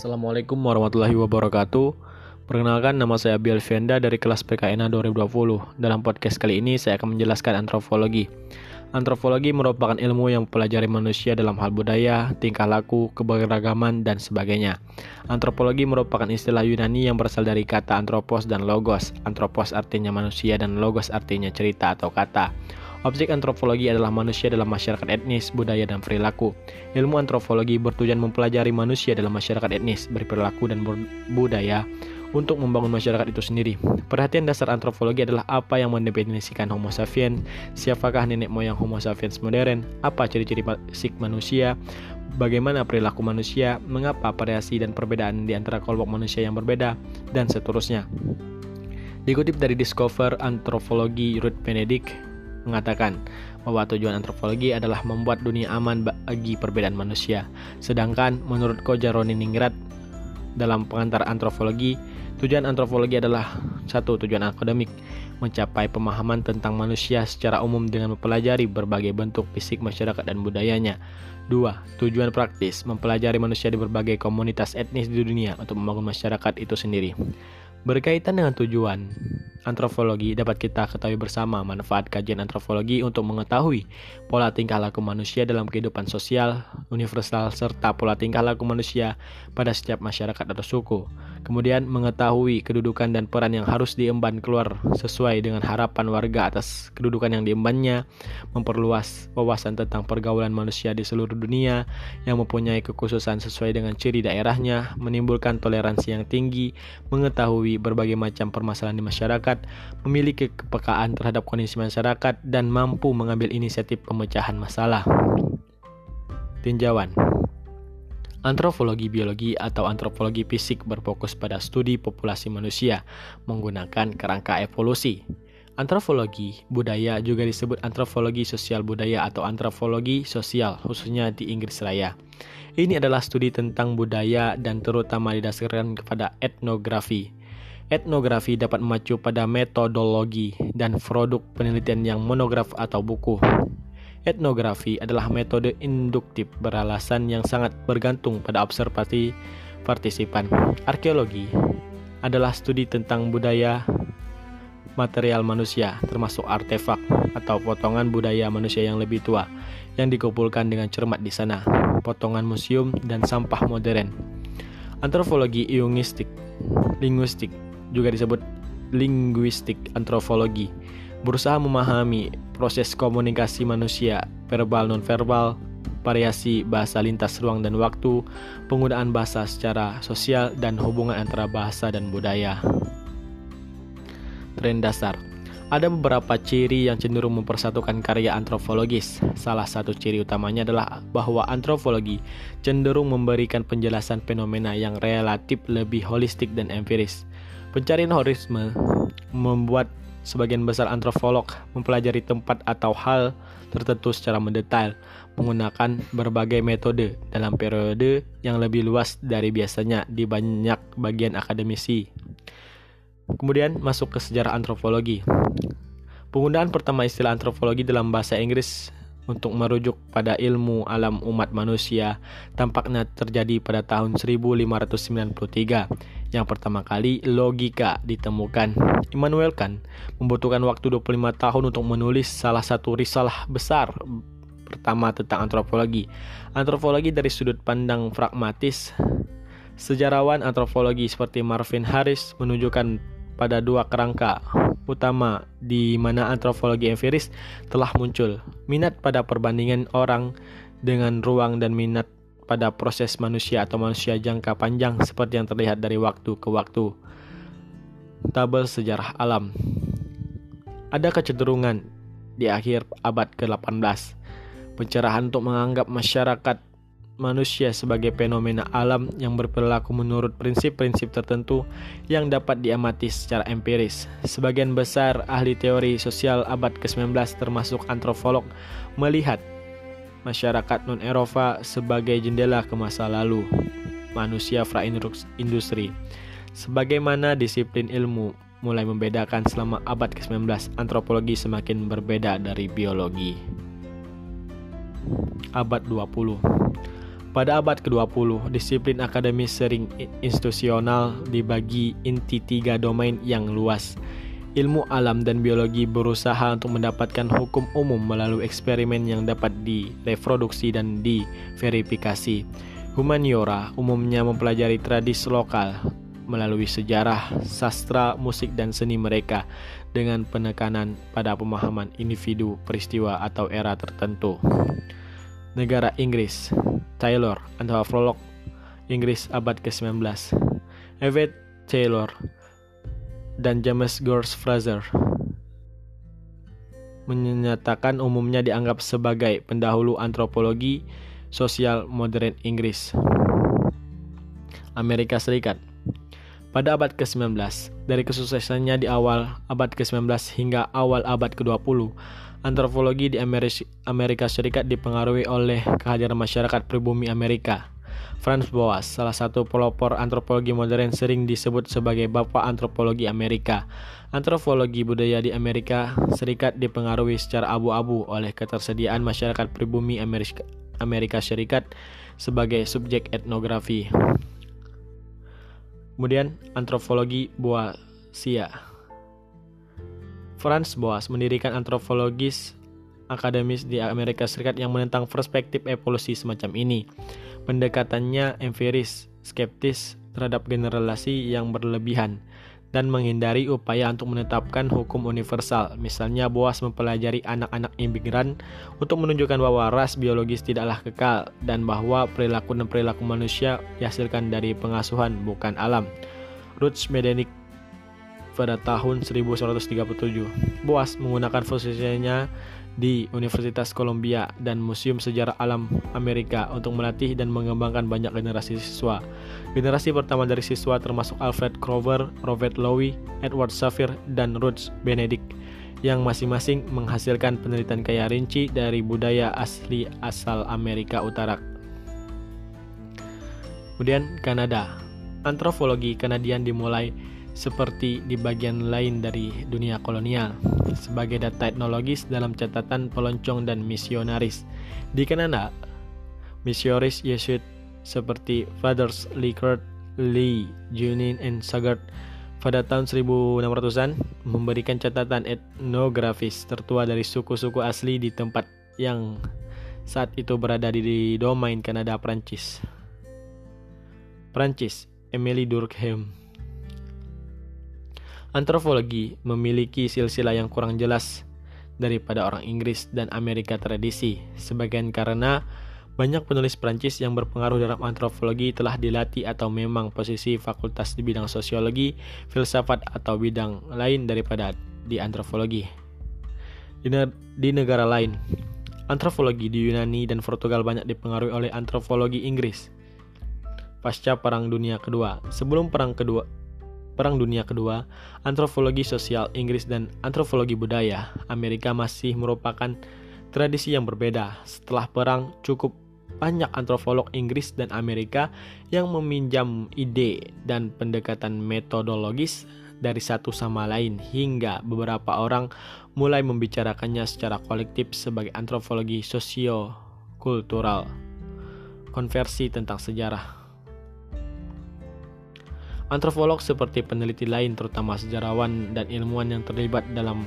Assalamualaikum warahmatullahi wabarakatuh. Perkenalkan nama saya Biel Venda dari kelas PKN 2020. Dalam podcast kali ini saya akan menjelaskan antropologi. Antropologi merupakan ilmu yang mempelajari manusia dalam hal budaya, tingkah laku, keberagaman, dan sebagainya. Antropologi merupakan istilah Yunani yang berasal dari kata antropos dan logos. Antropos artinya manusia dan logos artinya cerita atau kata. Objek antropologi adalah manusia dalam masyarakat etnis, budaya, dan perilaku. Ilmu antropologi bertujuan mempelajari manusia dalam masyarakat etnis, berperilaku, dan budaya untuk membangun masyarakat itu sendiri. Perhatian dasar antropologi adalah apa yang mendefinisikan Homo sapiens, siapakah nenek moyang Homo sapiens modern, apa ciri-ciri fisik manusia, bagaimana perilaku manusia, mengapa variasi dan perbedaan di antara kelompok manusia yang berbeda, dan seterusnya. Dikutip dari Discover Anthropology Ruth Benedict, mengatakan bahwa tujuan antropologi adalah membuat dunia aman bagi perbedaan manusia. Sedangkan menurut Koja Ningrat dalam pengantar antropologi, tujuan antropologi adalah satu tujuan akademik, mencapai pemahaman tentang manusia secara umum dengan mempelajari berbagai bentuk fisik masyarakat dan budayanya. Dua, tujuan praktis, mempelajari manusia di berbagai komunitas etnis di dunia untuk membangun masyarakat itu sendiri. Berkaitan dengan tujuan antropologi, dapat kita ketahui bersama manfaat kajian antropologi untuk mengetahui pola tingkah laku manusia dalam kehidupan sosial, universal, serta pola tingkah laku manusia pada setiap masyarakat atau suku. Kemudian mengetahui kedudukan dan peran yang harus diemban keluar sesuai dengan harapan warga atas kedudukan yang diembannya, memperluas wawasan tentang pergaulan manusia di seluruh dunia yang mempunyai kekhususan sesuai dengan ciri daerahnya, menimbulkan toleransi yang tinggi, mengetahui mengetahui berbagai macam permasalahan di masyarakat, memiliki kepekaan terhadap kondisi masyarakat, dan mampu mengambil inisiatif pemecahan masalah. Tinjauan Antropologi biologi atau antropologi fisik berfokus pada studi populasi manusia menggunakan kerangka evolusi. Antropologi budaya juga disebut antropologi sosial budaya atau antropologi sosial, khususnya di Inggris Raya. Ini adalah studi tentang budaya dan terutama didasarkan kepada etnografi. Etnografi dapat memacu pada metodologi dan produk penelitian yang monograf atau buku. Etnografi adalah metode induktif beralasan yang sangat bergantung pada observasi partisipan. Arkeologi adalah studi tentang budaya material manusia, termasuk artefak atau potongan budaya manusia yang lebih tua yang dikumpulkan dengan cermat di sana, potongan museum dan sampah modern. Antropologi linguistik, linguistik juga disebut linguistik antropologi, berusaha memahami proses komunikasi manusia, verbal non-verbal, variasi bahasa lintas ruang dan waktu, penggunaan bahasa secara sosial, dan hubungan antara bahasa dan budaya. Tren dasar ada beberapa ciri yang cenderung mempersatukan karya antropologis. Salah satu ciri utamanya adalah bahwa antropologi cenderung memberikan penjelasan fenomena yang relatif lebih holistik dan empiris. Pencarian horisme membuat sebagian besar antropolog mempelajari tempat atau hal tertentu secara mendetail menggunakan berbagai metode dalam periode yang lebih luas dari biasanya di banyak bagian akademisi. Kemudian masuk ke sejarah antropologi. Penggunaan pertama istilah antropologi dalam bahasa Inggris untuk merujuk pada ilmu alam umat manusia tampaknya terjadi pada tahun 1593 yang pertama kali logika ditemukan. Immanuel Kant membutuhkan waktu 25 tahun untuk menulis salah satu risalah besar pertama tentang antropologi. Antropologi dari sudut pandang pragmatis Sejarawan antropologi seperti Marvin Harris menunjukkan pada dua kerangka utama di mana antropologi empiris telah muncul. Minat pada perbandingan orang dengan ruang dan minat pada proses manusia atau manusia jangka panjang seperti yang terlihat dari waktu ke waktu. Tabel sejarah alam. Ada kecenderungan di akhir abad ke-18 pencerahan untuk menganggap masyarakat manusia sebagai fenomena alam yang berperilaku menurut prinsip-prinsip tertentu yang dapat diamati secara empiris. Sebagian besar ahli teori sosial abad ke-19 termasuk antropolog melihat masyarakat non-Eropa sebagai jendela ke masa lalu manusia pra-industri. Sebagaimana disiplin ilmu mulai membedakan selama abad ke-19, antropologi semakin berbeda dari biologi. Abad 20 Pada abad ke-20, disiplin akademis sering institusional dibagi inti tiga domain yang luas. Ilmu alam dan biologi berusaha untuk mendapatkan hukum umum melalui eksperimen yang dapat direproduksi dan diverifikasi. Humaniora umumnya mempelajari tradisi lokal melalui sejarah, sastra, musik, dan seni mereka dengan penekanan pada pemahaman individu, peristiwa, atau era tertentu. Negara Inggris Taylor, antropolog Inggris abad ke-19 Everett Taylor dan James Gorse Fraser menyatakan umumnya dianggap sebagai pendahulu antropologi sosial modern Inggris. Amerika Serikat pada abad ke-19, dari kesuksesannya di awal abad ke-19 hingga awal abad ke-20, antropologi di Amerika Serikat dipengaruhi oleh kehadiran masyarakat pribumi Amerika. Franz Boas, salah satu pelopor antropologi modern sering disebut sebagai bapak antropologi Amerika. Antropologi budaya di Amerika Serikat dipengaruhi secara abu-abu oleh ketersediaan masyarakat pribumi Amerika, Amerika Serikat sebagai subjek etnografi. Kemudian antropologi Boasia. Franz Boas mendirikan antropologis akademis di Amerika Serikat yang menentang perspektif evolusi semacam ini. Pendekatannya empiris, skeptis terhadap generalisasi yang berlebihan, dan menghindari upaya untuk menetapkan hukum universal. Misalnya, Boas mempelajari anak-anak imigran untuk menunjukkan bahwa ras biologis tidaklah kekal dan bahwa perilaku dan perilaku manusia dihasilkan dari pengasuhan bukan alam. Roots Medenik pada tahun 1137. Boas menggunakan posisinya di Universitas Columbia dan Museum Sejarah Alam Amerika untuk melatih dan mengembangkan banyak generasi siswa. Generasi pertama dari siswa termasuk Alfred Crover, Robert Lowy, Edward Safir, dan Ruth Benedict yang masing-masing menghasilkan penelitian kaya rinci dari budaya asli asal Amerika Utara. Kemudian Kanada. Antropologi Kanadian dimulai seperti di bagian lain dari dunia kolonial, sebagai data etnologis dalam catatan peloncong dan misionaris. Di Kanada, misionaris Yesuit seperti Fathers Likert, Lee, Junin, and Sagard pada tahun 1600-an memberikan catatan etnografis tertua dari suku-suku asli di tempat yang saat itu berada di domain Kanada Prancis. Prancis, Emily Durkheim Antropologi memiliki silsilah yang kurang jelas daripada orang Inggris dan Amerika tradisi, sebagian karena banyak penulis Prancis yang berpengaruh dalam antropologi telah dilatih atau memang posisi fakultas di bidang sosiologi, filsafat, atau bidang lain daripada di antropologi. Di, ne di negara lain, antropologi di Yunani dan Portugal banyak dipengaruhi oleh antropologi Inggris. Pasca Perang Dunia Kedua, sebelum Perang Kedua, Perang Dunia Kedua, antropologi sosial Inggris dan antropologi budaya Amerika masih merupakan tradisi yang berbeda. Setelah perang, cukup banyak antropolog Inggris dan Amerika yang meminjam ide dan pendekatan metodologis dari satu sama lain hingga beberapa orang mulai membicarakannya secara kolektif sebagai antropologi sosio-kultural. Konversi tentang sejarah Antropolog seperti peneliti lain terutama sejarawan dan ilmuwan yang terlibat dalam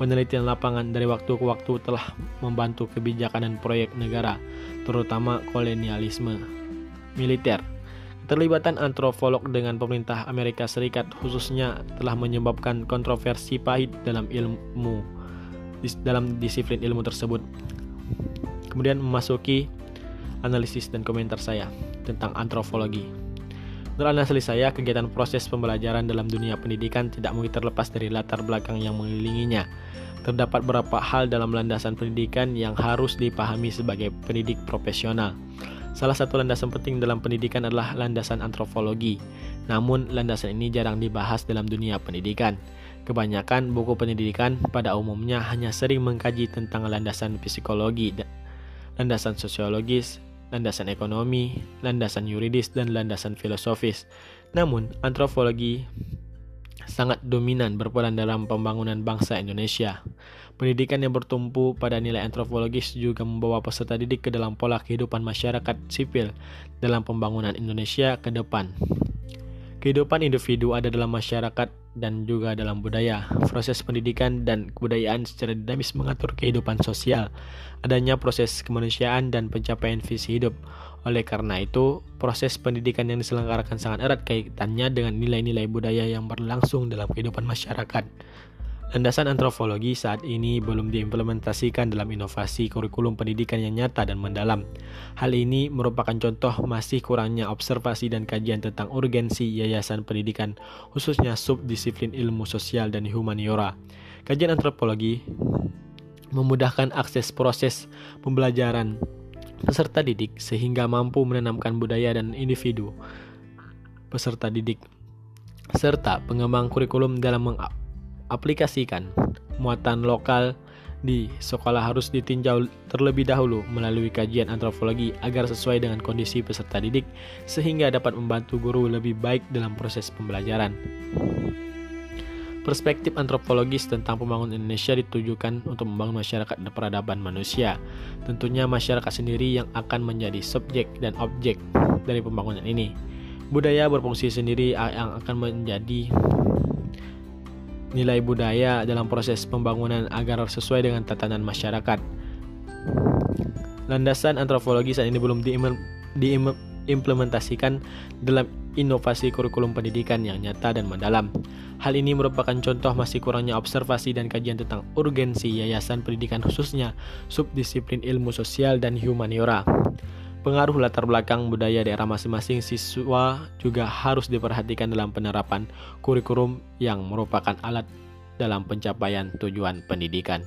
penelitian lapangan dari waktu ke waktu telah membantu kebijakan dan proyek negara, terutama kolonialisme militer. Keterlibatan antropolog dengan pemerintah Amerika Serikat khususnya telah menyebabkan kontroversi pahit dalam ilmu dalam disiplin ilmu tersebut. Kemudian memasuki analisis dan komentar saya tentang antropologi. Menurut analisis saya, kegiatan proses pembelajaran dalam dunia pendidikan tidak mungkin terlepas dari latar belakang yang mengelilinginya. Terdapat beberapa hal dalam landasan pendidikan yang harus dipahami sebagai pendidik profesional. Salah satu landasan penting dalam pendidikan adalah landasan antropologi. Namun, landasan ini jarang dibahas dalam dunia pendidikan. Kebanyakan buku pendidikan pada umumnya hanya sering mengkaji tentang landasan psikologi, landasan sosiologis, landasan ekonomi, landasan yuridis, dan landasan filosofis. Namun, antropologi sangat dominan berperan dalam pembangunan bangsa Indonesia. Pendidikan yang bertumpu pada nilai antropologis juga membawa peserta didik ke dalam pola kehidupan masyarakat sipil dalam pembangunan Indonesia ke depan. Kehidupan individu ada dalam masyarakat dan juga dalam budaya. Proses pendidikan dan kebudayaan secara dinamis mengatur kehidupan sosial. Adanya proses kemanusiaan dan pencapaian visi hidup. Oleh karena itu, proses pendidikan yang diselenggarakan sangat erat kaitannya dengan nilai-nilai budaya yang berlangsung dalam kehidupan masyarakat. Landasan antropologi saat ini belum diimplementasikan dalam inovasi kurikulum pendidikan yang nyata dan mendalam. Hal ini merupakan contoh masih kurangnya observasi dan kajian tentang urgensi yayasan pendidikan, khususnya subdisiplin ilmu sosial dan humaniora. Kajian antropologi memudahkan akses proses pembelajaran peserta didik sehingga mampu menanamkan budaya dan individu peserta didik serta pengembang kurikulum dalam aplikasikan muatan lokal di sekolah harus ditinjau terlebih dahulu melalui kajian antropologi agar sesuai dengan kondisi peserta didik sehingga dapat membantu guru lebih baik dalam proses pembelajaran. Perspektif antropologis tentang pembangunan Indonesia ditujukan untuk membangun masyarakat dan peradaban manusia. Tentunya masyarakat sendiri yang akan menjadi subjek dan objek dari pembangunan ini. Budaya berfungsi sendiri yang akan menjadi nilai budaya dalam proses pembangunan agar sesuai dengan tatanan masyarakat. Landasan antropologi saat ini belum diimplementasikan dalam inovasi kurikulum pendidikan yang nyata dan mendalam. Hal ini merupakan contoh masih kurangnya observasi dan kajian tentang urgensi yayasan pendidikan khususnya subdisiplin ilmu sosial dan humaniora. Pengaruh latar belakang budaya daerah masing-masing siswa juga harus diperhatikan dalam penerapan kurikulum yang merupakan alat dalam pencapaian tujuan pendidikan.